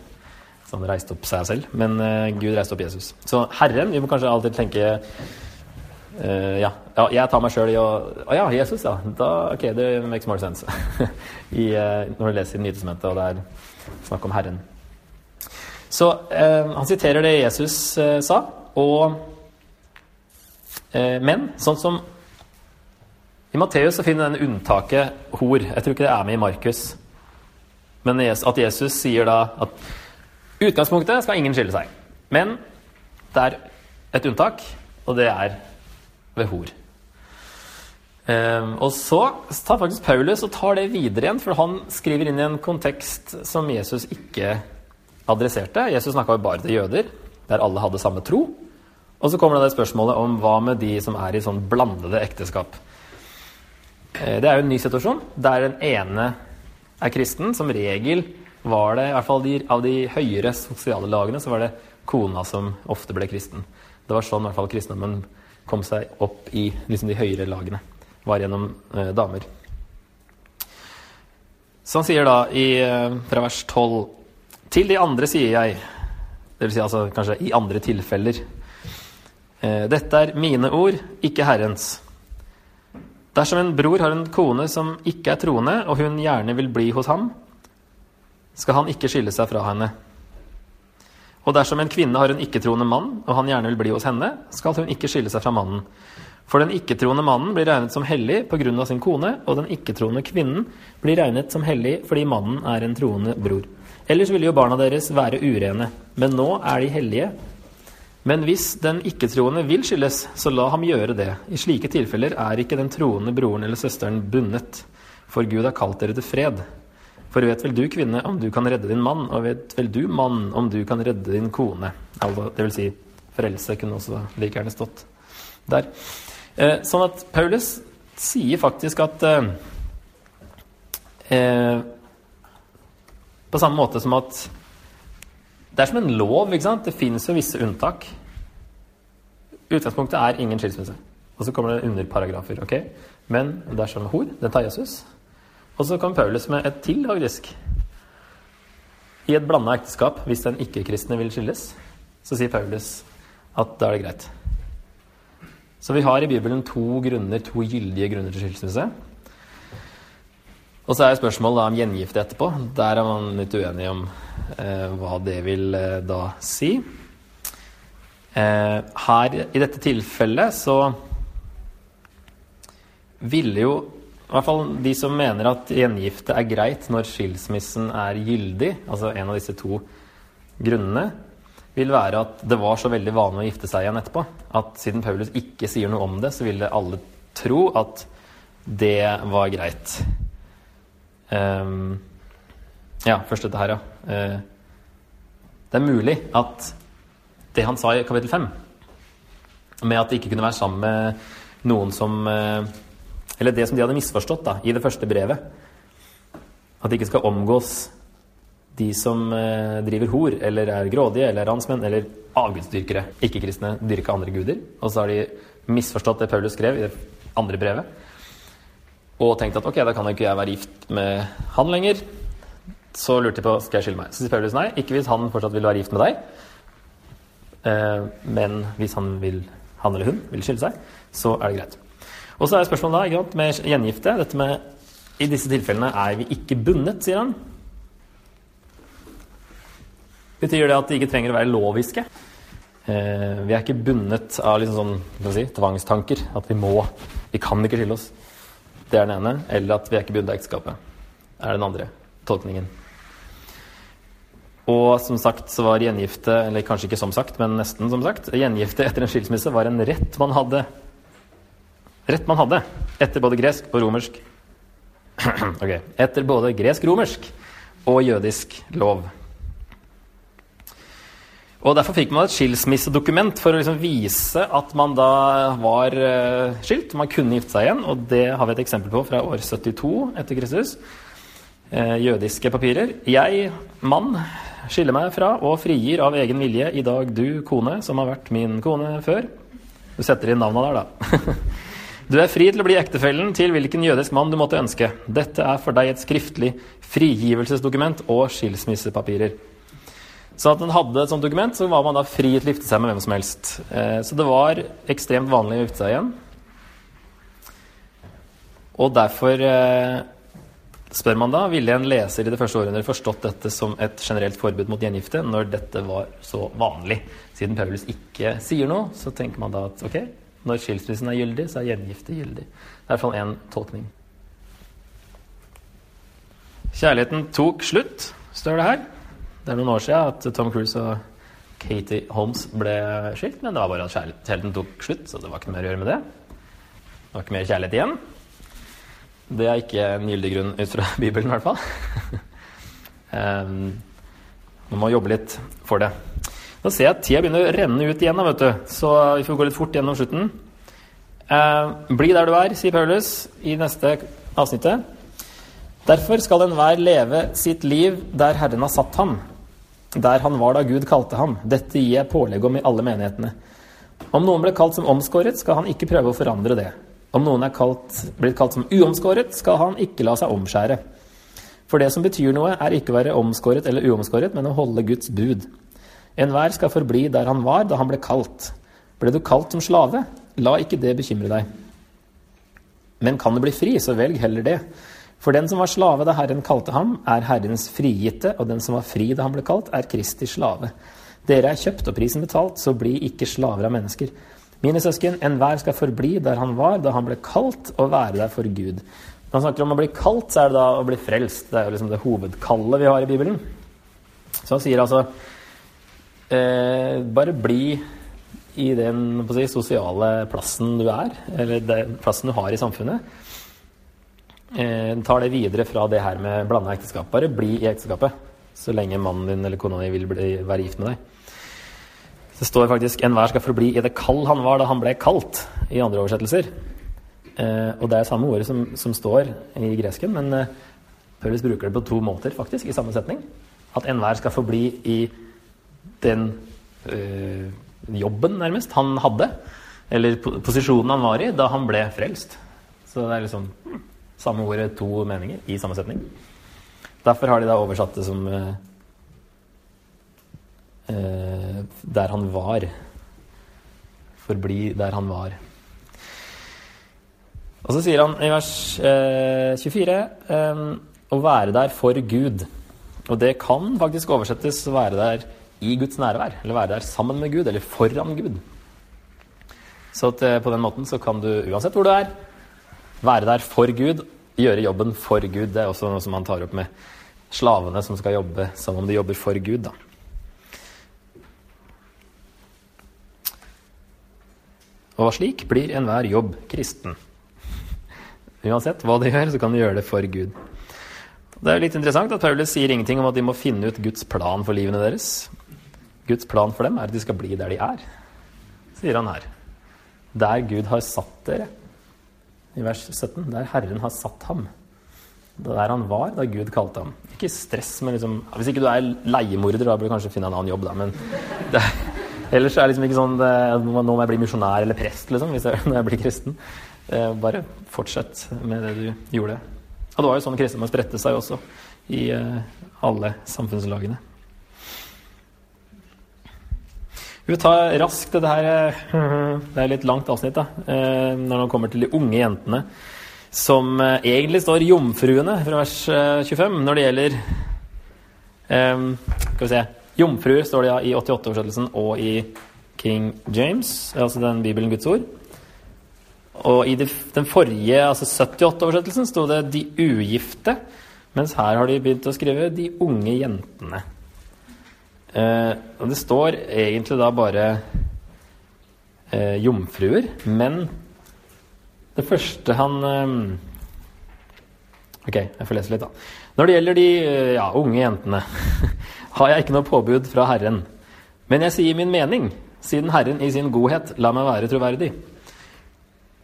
[SPEAKER 1] Så han reiste opp seg selv. Men uh, Gud reiste opp Jesus. Så Herren Vi må kanskje alltid tenke uh, ja, ja, jeg tar meg sjøl i å Å ja, Jesus, ja. Da, ok, det makes more sense. [LAUGHS] I, når du leser Nytestamentet, og det er Snakk om Herren. Så uh, han siterer det Jesus eh, sa, og eh, Men sånn som I Matteus så finner den unntaket hor. Jeg tror ikke det er med i Markus. Men at Jesus sier da at utgangspunktet skal ingen skille seg. Men det er et unntak, og det er ved hor. Um, og så tar faktisk Paulus og tar det videre igjen, for han skriver inn i en kontekst som Jesus ikke adresserte. Jesus snakka jo bare til jøder, der alle hadde samme tro. Og så kommer det, spørsmålet om hva med de som er i sånn blandede ekteskap. Uh, det er jo en ny situasjon der den ene er kristen. Som regel var det, i hvert fall de, av de høyere sosiale lagene, så var det kona som ofte ble kristen. Det var sånn i hvert fall kristendommen kom seg opp i liksom, de høyere lagene var gjennom eh, damer. Så han sier da i, eh, fra vers 12 Til de andre sier jeg, dvs. Si altså kanskje i andre tilfeller eh, Dette er mine ord, ikke Herrens. Dersom en bror har en kone som ikke er troende, og hun gjerne vil bli hos ham, skal han ikke skille seg fra henne. Og dersom en kvinne har en ikke-troende mann, og han gjerne vil bli hos henne, skal hun ikke skille seg fra mannen. For den ikke-troende mannen blir regnet som hellig pga. sin kone, og den ikke-troende kvinnen blir regnet som hellig fordi mannen er en troende bror. Ellers ville jo barna deres være urene, men nå er de hellige. Men hvis den ikke-troende vil skilles, så la ham gjøre det. I slike tilfeller er ikke den troende broren eller søsteren bundet, for Gud har kalt dere til fred. For vet vel du, kvinne, om du kan redde din mann, og vet vel du, mann, om du kan redde din kone. Altså, det vil si, frelse kunne også like gjerne stått der. Eh, sånn at Paulus sier faktisk at eh, eh, På samme måte som at det er som en lov. ikke sant? Det finnes jo visse unntak. Utgangspunktet er ingen skilsmisse. Og så kommer det underparagrafer. ok? Men dersom hor, den tar Jesus. Og så kom Paulus med et til, faktisk. I et blanda ekteskap, hvis den ikke-kristne vil skilles, så sier Paulus at da er det greit. Så vi har i Bibelen to grunner, to gyldige grunner til skilsmisse. Og så er spørsmålet om gjengifte etterpå. Der er man litt uenig om eh, hva det vil eh, da si. Eh, her, i dette tilfellet, så ville jo i hvert fall de som mener at gjengifte er greit når skilsmissen er gyldig, altså en av disse to grunnene, vil være at det var så veldig vanlig å gifte seg igjen etterpå. At siden Paulus ikke sier noe om det, så ville alle tro at det var greit. Um, ja, først dette her, ja. Uh, det er mulig at det han sa i kapittel 5, med at de ikke kunne være sammen med noen som uh, Eller det som de hadde misforstått da, i det første brevet, at de ikke skal omgås de som eh, driver hor, eller er grådige, eller ransmenn, eller avgudsdyrkere, ikke-kristne, dyrker andre guder. Og så har de misforstått det Paulus skrev i det andre brevet, og tenkt at ok, da kan jo ikke jeg være gift med han lenger. så lurte de på skal jeg skille meg. Så sier Paulus nei, ikke hvis han fortsatt vil være gift med deg. Eh, men hvis han, vil, han eller hun vil skille seg, så er det greit. Og så er spørsmålet da, med gjengifte dette med I disse tilfellene er vi ikke bundet, sier han. Betyr det at de ikke trenger å være loviske? Eh, vi er ikke bundet av liksom sånn si, tvangstanker. At vi må Vi kan ikke skille oss. Det er den ene. Eller at vi er ikke bundet av ekteskapet. er den andre tolkningen. Og som sagt så var gjengifte, eller kanskje ikke som sagt, men nesten som sagt, gjengifte etter en skilsmisse var en rett man hadde. Rett man hadde etter både gresk og romersk [CLEARS THROAT] Ok. Etter både gresk-romersk og jødisk lov. Og Derfor fikk man et skilsmissedokument for å liksom vise at man da var uh, skilt. Man kunne gifte seg igjen, og det har vi et eksempel på fra år 72 etter Kristus. Uh, jødiske papirer. Jeg, mann, skiller meg fra og frigir av egen vilje i dag du, kone, som har vært min kone før. Du setter inn navna der, da. [LAUGHS] du er fri til å bli ektefellen til hvilken jødisk mann du måtte ønske. Dette er for deg et skriftlig frigivelsesdokument og skilsmissepapirer. Så at man hadde et sånt dokument, så var man da fri til å gifte seg med hvem som helst. Eh, så det var ekstremt vanlig å gifte seg igjen. Og derfor eh, spør man da ville en leser i det første århundret forstått dette som et generelt forbud mot gjengifte når dette var så vanlig. Siden Paulus ikke sier noe, så tenker man da at ok, når skilsmissen er gyldig, så er gjengifte gyldig. Det er i hvert fall én tolkning. Kjærligheten tok slutt, står det her. Det er noen år siden at Tom Cruise og Katie Holmes ble skilt, men det var bare at kjærligheten tok slutt, så det var ikke mer å gjøre med det. Det var ikke mer kjærlighet igjen. Det er ikke en gyldig grunn ut fra [LAUGHS] Bibelen, i hvert fall. um, [LAUGHS] man må jobbe litt for det. Nå ser jeg at tida begynner å renne ut igjen, vet du. så vi får gå litt fort gjennom slutten. Eh, bli der du er, sier Paulus i neste avsnittet. Derfor skal enhver leve sitt liv der Herren har satt ham der han var da Gud kalte ham. Dette gir jeg pålegg om i alle menighetene. Om noen ble kalt som omskåret, skal han ikke prøve å forandre det. Om noen er kalt, blitt kalt som uomskåret, skal han ikke la seg omskjære. For det som betyr noe, er ikke å være omskåret eller uomskåret, men å holde Guds bud. Enhver skal forbli der han var da han ble kalt. Ble du kalt som slave? La ikke det bekymre deg. Men kan du bli fri, så velg heller det. For den som var slave da Herren kalte ham, er Herrens frigitte, og den som var fri da han ble kalt, er Kristi slave. Dere er kjøpt og prisen betalt, så bli ikke slaver av mennesker. Mine søsken, enhver skal forbli der han var da han ble kalt, og være der for Gud. Når han snakker om å bli kalt, så er det da å bli frelst. Det er jo liksom det hovedkallet vi har i Bibelen. Så han sier altså eh, Bare bli i den si, sosiale plassen du er, eller den plassen du har i samfunnet eh, tar det videre fra det her med blanda ekteskap. Bare bli i ekteskapet så lenge mannen din eller kona di vil bli, være gift med deg. Det står faktisk 'enhver skal forbli i det kall han var da han ble kalt' i andre oversettelser. Eh, og det er samme ordet som, som står i gresken, men eh, Paulus bruker det på to måter faktisk i samme setning. At enhver skal forbli i den øh, jobben, nærmest, han hadde. Eller posisjonen han var i da han ble frelst. Så det er liksom samme ordet, to meninger i samme setning. Derfor har de da oversatt det som eh, 'der han var'. Forbli der han var. Og så sier han i vers øh, 24 eh, 'å være der for Gud'. Og det kan faktisk oversettes 'å være der i Guds nærvær', eller være der sammen med Gud, eller foran Gud. Så eh, på den måten så kan du, uansett hvor du er, være der for Gud, gjøre jobben for Gud. Det er også noe som han tar opp med slavene som skal jobbe som om de jobber for Gud. da. Og slik blir enhver jobb kristen. Uansett hva de gjør, så kan de gjøre det for Gud. Det er litt interessant at Paulus sier ingenting om at de må finne ut Guds plan for livene deres. Guds plan for dem er at de skal bli der de er, sier han her. Der Gud har satt dere i vers 17, der Herren har satt ham. Der han var da Gud kalte ham. Ikke stress men liksom Hvis ikke du er leiemorder, da bør du kanskje finne en annen jobb, da. Men [LAUGHS] det, ellers er det liksom ikke sånn det, Nå må jeg bli misjonær eller prest, liksom, jeg, [LAUGHS] når jeg blir kristen. Eh, bare fortsett med det du gjorde. Og det var jo sånn kristne spredte seg også i eh, alle samfunnslagene. Vi tar raskt dette her Det er litt langt avsnitt, da. Når man kommer til de unge jentene som egentlig står jomfruene fra vers 25 når det gjelder Skal vi se Jomfruer står det ja i 88-oversettelsen og i King James, altså den Bibelen Guds ord. Og i den forrige, altså 78-oversettelsen, sto det 'de ugifte', mens her har de begynt å skrive 'de unge jentene'. Eh, og det står egentlig da bare eh, jomfruer, men det første han eh, Ok, jeg får lese litt, da. Når det gjelder de eh, ja, unge jentene, [LAUGHS] har jeg ikke noe påbud fra Herren. Men jeg sier min mening, siden Herren i sin godhet lar meg være troverdig.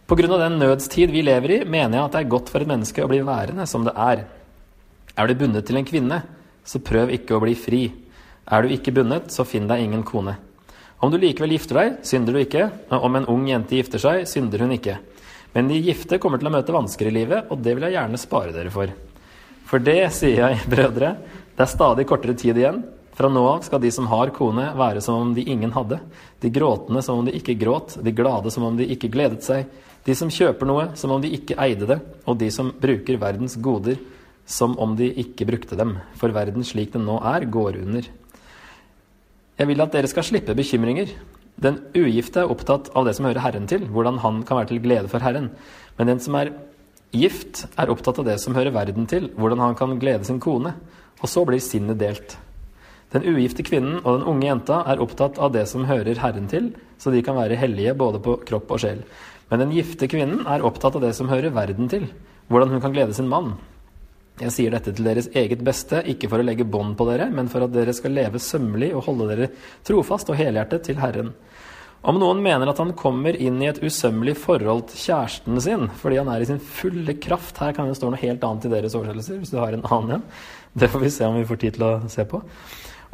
[SPEAKER 1] Pga. den nødstid vi lever i, mener jeg at det er godt for et menneske å bli værende som det er. Er du bundet til en kvinne, så prøv ikke å bli fri. Er du ikke bundet, så finn deg ingen kone. Om du likevel gifter deg, synder du ikke. Om en ung jente gifter seg, synder hun ikke. Men de gifte kommer til å møte vansker i livet, og det vil jeg gjerne spare dere for. For det, sier jeg, [LAUGHS] brødre, det er stadig kortere tid igjen. Fra nå av skal de som har kone, være som om de ingen hadde. De gråtende som om de ikke gråt, de glade som om de ikke gledet seg. De som kjøper noe som om de ikke eide det, og de som bruker verdens goder som om de ikke brukte dem. For verden slik den nå er, går under. Jeg vil at dere skal slippe bekymringer. Den ugifte er opptatt av det som hører Herren til, hvordan han kan være til glede for Herren. Men den som er gift, er opptatt av det som hører verden til, hvordan han kan glede sin kone. Og så blir sinnet delt. Den ugifte kvinnen og den unge jenta er opptatt av det som hører Herren til, så de kan være hellige både på kropp og sjel. Men den gifte kvinnen er opptatt av det som hører verden til, hvordan hun kan glede sin mann. Jeg sier dette til deres eget beste, ikke for å legge bånd på dere, men for at dere skal leve sømmelig og holde dere trofast og helhjertet til Herren. Om noen mener at han kommer inn i et usømmelig forhold til kjæresten sin fordi han er i sin fulle kraft Her kan det stå noe helt annet i deres oversettelser, hvis du har en annen en. Det får vi se om vi får tid til å se på.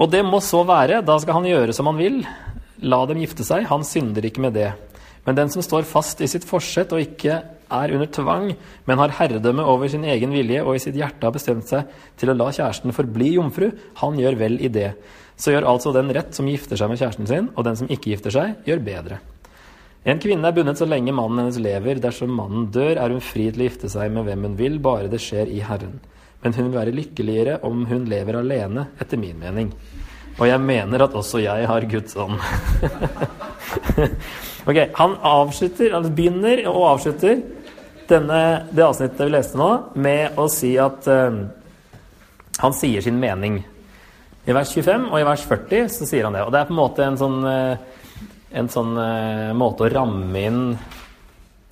[SPEAKER 1] Og det må så være. Da skal han gjøre som han vil. La dem gifte seg. Han synder ikke med det. Men den som står fast i sitt forsett og ikke er under tvang, men har herredømme over sin egen vilje og i sitt hjerte har bestemt seg til å la kjæresten forbli jomfru, han gjør vel i det. Så gjør altså den rett som gifter seg med kjæresten sin, og den som ikke gifter seg, gjør bedre. En kvinne er bundet så lenge mannen hennes lever. Dersom mannen dør, er hun fri til å gifte seg med hvem hun vil, bare det skjer i Herren men hun vil være lykkeligere om hun lever alene, etter min mening. Og jeg mener at også jeg har Guds ånd. [LAUGHS] ok, Han avslutter, han begynner og avslutter denne, det avsnittet vi leste nå, med å si at uh, han sier sin mening. I vers 25 og i vers 40 så sier han det. Og det er på en måte en sånn, uh, en sånn uh, måte å ramme inn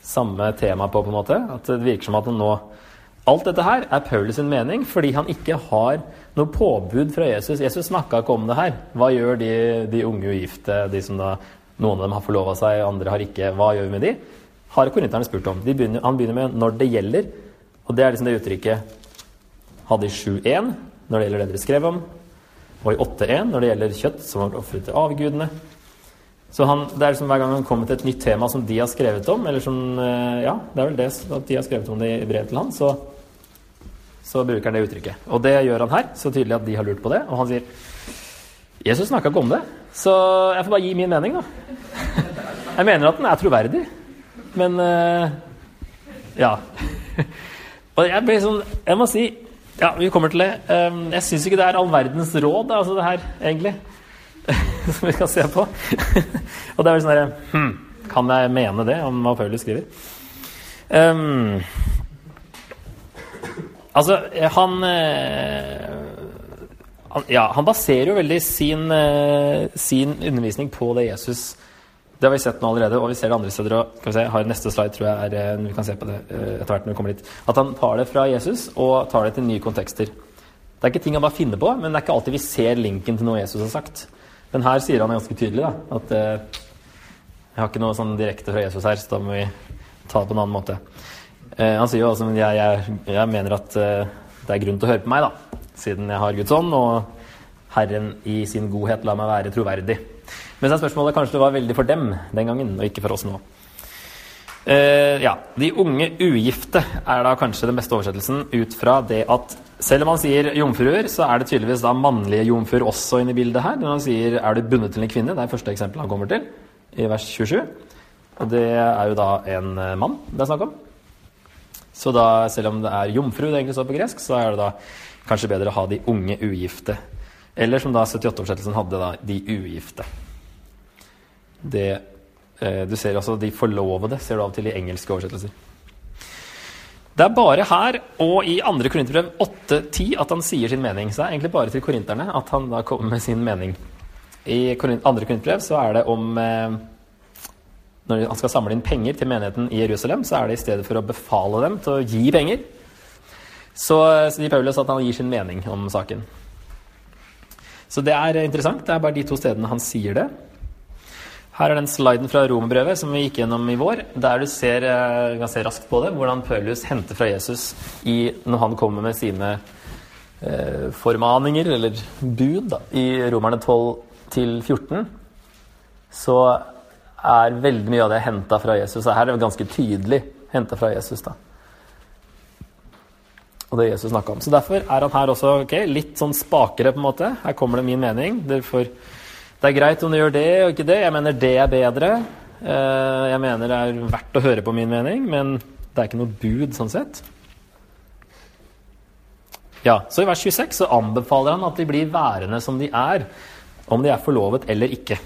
[SPEAKER 1] samme tema på, på en måte. At det virker som at han nå Alt dette her er Paulus sin mening fordi han ikke har noe påbud fra Jesus. Jesus snakka ikke om det her. Hva gjør de, de unge ugifte, de som da noen av dem har forlova seg, andre har ikke? Hva gjør vi med de? Har korinterne spurt om. Begynner, han begynner med 'når det gjelder', og det er liksom det uttrykket hadde i 7.1 når det gjelder det dere skrev om, og i 8.1 når det gjelder kjøtt som var ofret til avgudene. Så han, det er liksom Hver gang han kommer til et nytt tema som de har skrevet om, eller som eh, Ja, det er vel det at de har skrevet om det i brev til han, så så bruker han det uttrykket. Og det gjør han her, så tydelig at de har lurt på det. Og han sier Jesus snakka ikke om det, så jeg får bare gi min mening, da. Jeg mener at den er troverdig, men uh, Ja. Og jeg blir sånn Jeg må si Ja, vi kommer til det. Um, jeg syns ikke det er all verdens råd, altså, det her, egentlig, [LAUGHS] som vi skal se på. Og det er vel sånn herre hm, Kan jeg mene det om hva Paulus skriver? Um, Altså, han, eh, han Ja, han baserer jo veldig sin, eh, sin, undervisning på det Jesus Det har vi sett nå allerede, og vi ser det andre steder. òg. har neste slide, tror jeg, er, eh, vi kan se på det etter hvert når vi kommer dit. At han tar det fra Jesus og tar det til nye kontekster. Det er ikke ting han bare finner på, men det er ikke alltid vi ser linken til noe Jesus har sagt. Men her sier han ganske tydelig da, at eh, jeg har ikke noe sånn direkte fra Jesus her, så da må vi ta det på en annen måte. Eh, han sier jo altså jeg, jeg, jeg mener at eh, det er grunn til å høre på meg, da, siden jeg har Guds ånd, og Herren i sin godhet lar meg være troverdig. Men så er spørsmålet kanskje det var veldig for dem den gangen, og ikke for oss nå. Eh, ja, De unge ugifte er da kanskje den beste oversettelsen ut fra det at selv om han sier jomfruer, så er det tydeligvis da mannlige jomfruer også inne i bildet her. Når han sier 'er du bundet til en kvinne', det er første eksempel han kommer til, i vers 27. Og det er jo da en eh, mann det er snakk om. Så da, selv om det er jomfru det egentlig står på gresk, så er det da kanskje bedre å ha de unge ugifte. Eller som da 78-oversettelsen hadde, da de ugifte. Det, eh, du ser altså de forlovede, ser du av og til i engelske oversettelser. Det er bare her og i 2. Korinterbrev 8.10 at han sier sin mening. Så det er egentlig bare til korinterne at han da kommer med sin mening. I 2. Korinterbrev så er det om eh, Når han skal samle inn penger til menigheten i Jerusalem, så er det i stedet for å befale dem til å gi penger, så sier Paulus at han gir sin mening om saken. Så det er interessant. Det er bare de to stedene han sier det. Her er den sliden fra romerbrevet som vi gikk gjennom i vår, der du ser, ganske raskt på det, hvordan Paulus henter fra Jesus i, når han kommer med sine eh, formaninger, eller bud, da, i Romerne 12 14. Så er veldig mye av det henta fra Jesus. Og her er det ganske tydelig henta fra Jesus. da. Og det Jesus snakka om. Så derfor er han her også okay, litt sånn spakere, på en måte. Her kommer det min mening. Derfor det er greit om du gjør det og ikke det. Jeg mener det er bedre. Eh, jeg mener det er verdt å høre på min mening, men det er ikke noe bud sånn sett. Ja, så I vers 26 så anbefaler han at de blir værende som de er, om de er forlovet eller ikke.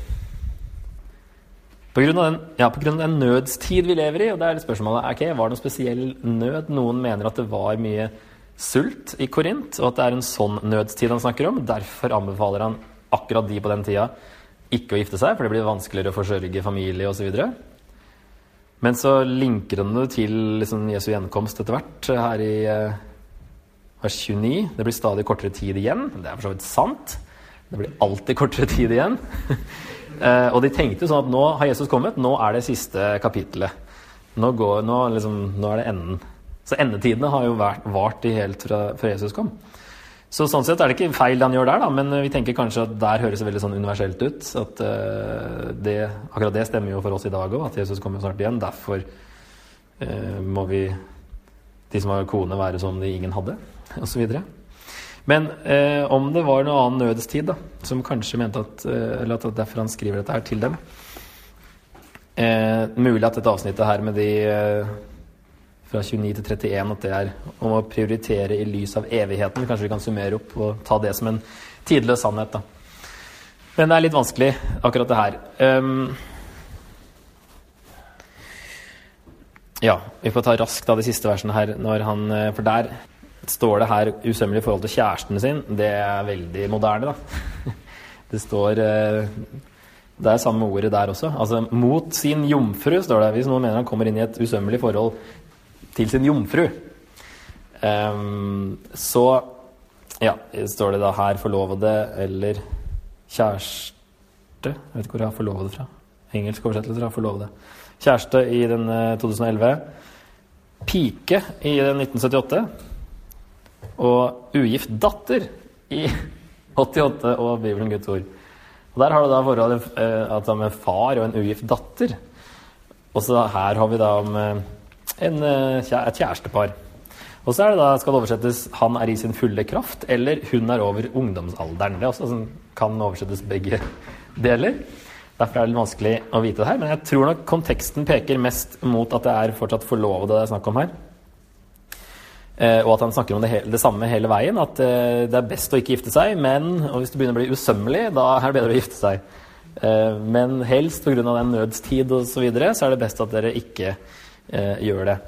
[SPEAKER 1] På grunn, av den, ja, på grunn av den nødstid vi lever i, og det er spørsmålet okay, var det noen spesiell nød. Noen mener at det var mye sult i Korint, og at det er en sånn nødstid han snakker om. Derfor anbefaler han akkurat de på den tida ikke å gifte seg, for det blir vanskeligere å forsørge familie osv. Men så linker han det til liksom, Jesu gjenkomst etter hvert, her i eh, vers 29. Det blir stadig kortere tid igjen. Det er for så vidt sant. Det blir alltid kortere tid igjen. [LAUGHS] eh, og de tenkte sånn at nå har Jesus kommet, nå er det siste kapittelet. Nå, går, nå, liksom, nå er det enden. Så endetidene har jo vært, vart i helt fra, fra Jesus kom. Så sånn sett er det ikke feil han gjør der, da, men vi tenker kanskje at der høres det veldig sånn universelt ut. At uh, det, akkurat det stemmer jo for oss i dag òg, at Jesus kommer snart igjen. Derfor uh, må vi, de som har kone, være som de ingen hadde, osv. Men uh, om det var noe annen nødstid, da, som kanskje mente at Eller at derfor han skriver dette her til dem Mulig at dette avsnittet her med de fra 29 til 31 at det er om å prioritere i lys av evigheten. Kanskje vi kan summere opp og ta det som en tidløs sannhet. da. Men det er litt vanskelig, akkurat det her. Um, ja, vi får ta raskt av de siste versene her. Han, eh, for der står det her usømmelig forhold til kjæresten sin. Det er veldig moderne, da. [LAUGHS] Det står eh, Det er samme ordet der også. Altså mot sin jomfru, står det. Hvis noen mener han kommer inn i et usømmelig forhold til sin jomfru. Um, så ja, står det da her 'forlovede' eller 'kjæreste'. Jeg vet ikke hvor jeg har 'forlovede' fra. Engelsk oversettelse av 'forlovede'. Kjæreste i den 2011. Eh, Pike i den 1978. Og ugift datter i [LAUGHS] 88 og Bibelen Guds ord. Og Der har du da forholdet at det er med far og en ugift datter. Og så her har vi da om eh, en, eh, et kjærestepar. Og så er det da, skal det oversettes 'han er i sin fulle kraft' eller 'hun er over ungdomsalderen'. Det også altså, kan oversettes begge deler. Derfor er det litt vanskelig å vite det her. Men jeg tror nok konteksten peker mest mot at det er fortsatt forlovede det er snakk om her. Eh, og at han snakker om det, hele, det, samme hele veien. At eh, det er best å ikke gifte seg, men og hvis du begynner å bli usømmelig, da er det bedre å gifte seg. Eh, men helst pga. den nødstid osv. Så, videre, så er det best at dere ikke eh, gjør det.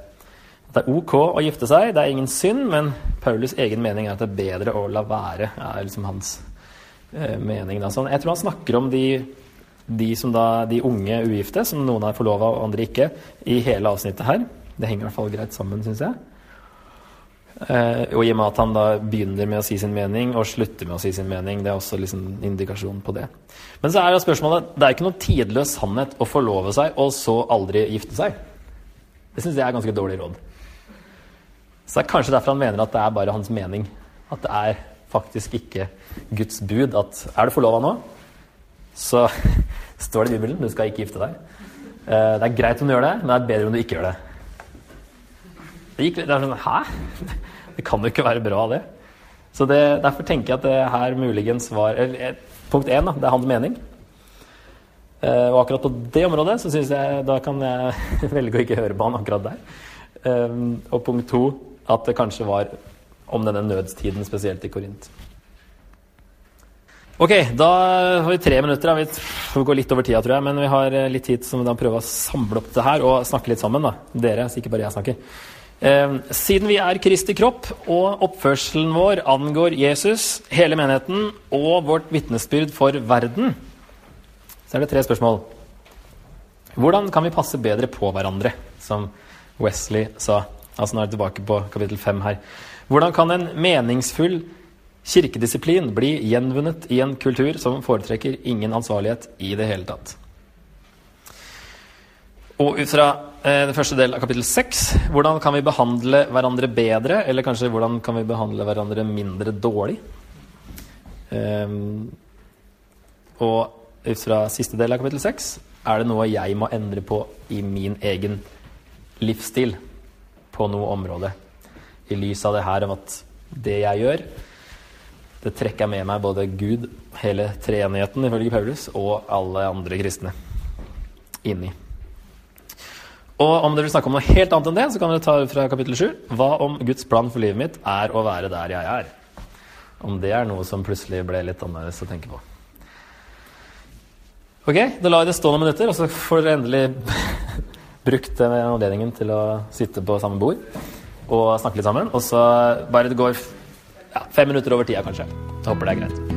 [SPEAKER 1] Det er ok å gifte seg, det er ingen synd, men Paulus' egen mening er at det er bedre å la være. er liksom hans eh, mening. Da. Så jeg tror han snakker om de, de, da, de unge ugifte, som noen er forlova og andre ikke, i hele avsnittet her. Det henger i hvert fall greit sammen, syns jeg. Eh, og i og med at han da begynner med å si sin mening og slutter med å si sin mening, det er også liksom indikasjon på det. Men så er det spørsmålet det er ikke noen tidløs sannhet å forlove seg og så aldri gifte seg. Det syns jeg er ganske dårlig råd. Så det er kanskje derfor han mener at det er bare hans mening. At det er faktisk ikke Guds bud at er du forlova nå, så [LAUGHS] står det i Bibelen du skal ikke gifte deg. Eh, det er greit om du gjør det, men det er bedre om du ikke gjør det. Det, gikk, det er sånn Hæ? [LAUGHS] Det kan jo ikke være bra, det. Så det, Derfor tenker jeg at det her muligens var eller, Punkt én, da, det er hans mening. Eh, og akkurat på det området så syns jeg da kan jeg [LAUGHS] velge å ikke høre på han akkurat der. Eh, og punkt to at det kanskje var om denne nødstiden, spesielt i Korint. Ok, da har vi tre minutter. Vi går litt over tida, tror jeg. Men vi har eh, litt tid som vi da prøver å samle opp det her og snakke litt sammen. da. Dere, så ikke bare jeg snakker. Eh, siden vi er Kristi kropp, og oppførselen vår angår Jesus, hele menigheten og vårt vitnesbyrd for verden, så er det tre spørsmål. Hvordan kan vi passe bedre på hverandre, som Wesley sa? Altså Nå er vi tilbake på kapittel fem her. Hvordan kan en meningsfull Kirkedisiplin bli gjenvunnet i en kultur som foretrekker ingen ansvarlighet i det hele tatt. Og ut fra eh, den første del av kapittel seks hvordan kan vi behandle hverandre bedre, eller kanskje hvordan kan vi behandle hverandre mindre dårlig? Um, og fra siste del av kapittel seks er det noe jeg må endre på i min egen livsstil på noe område. I lys av det her om at det jeg gjør, det trekker med meg både Gud, hele treenigheten ifølge Paulus, og alle andre kristne inni. Og om dere vil snakke om noe helt annet enn det, så kan dere ta fra kapittel 7. Hva om Guds plan for livet mitt er å være der jeg er? Om det er noe som plutselig ble litt annerledes å tenke på. Ok, da lar jeg det stå noen minutter, og så får dere endelig [LAUGHS] brukt anledningen til å sitte på samme bord og snakke litt sammen. Og så bare det går ja, fem minutter over tida, kanskje. Jeg håper det er greit.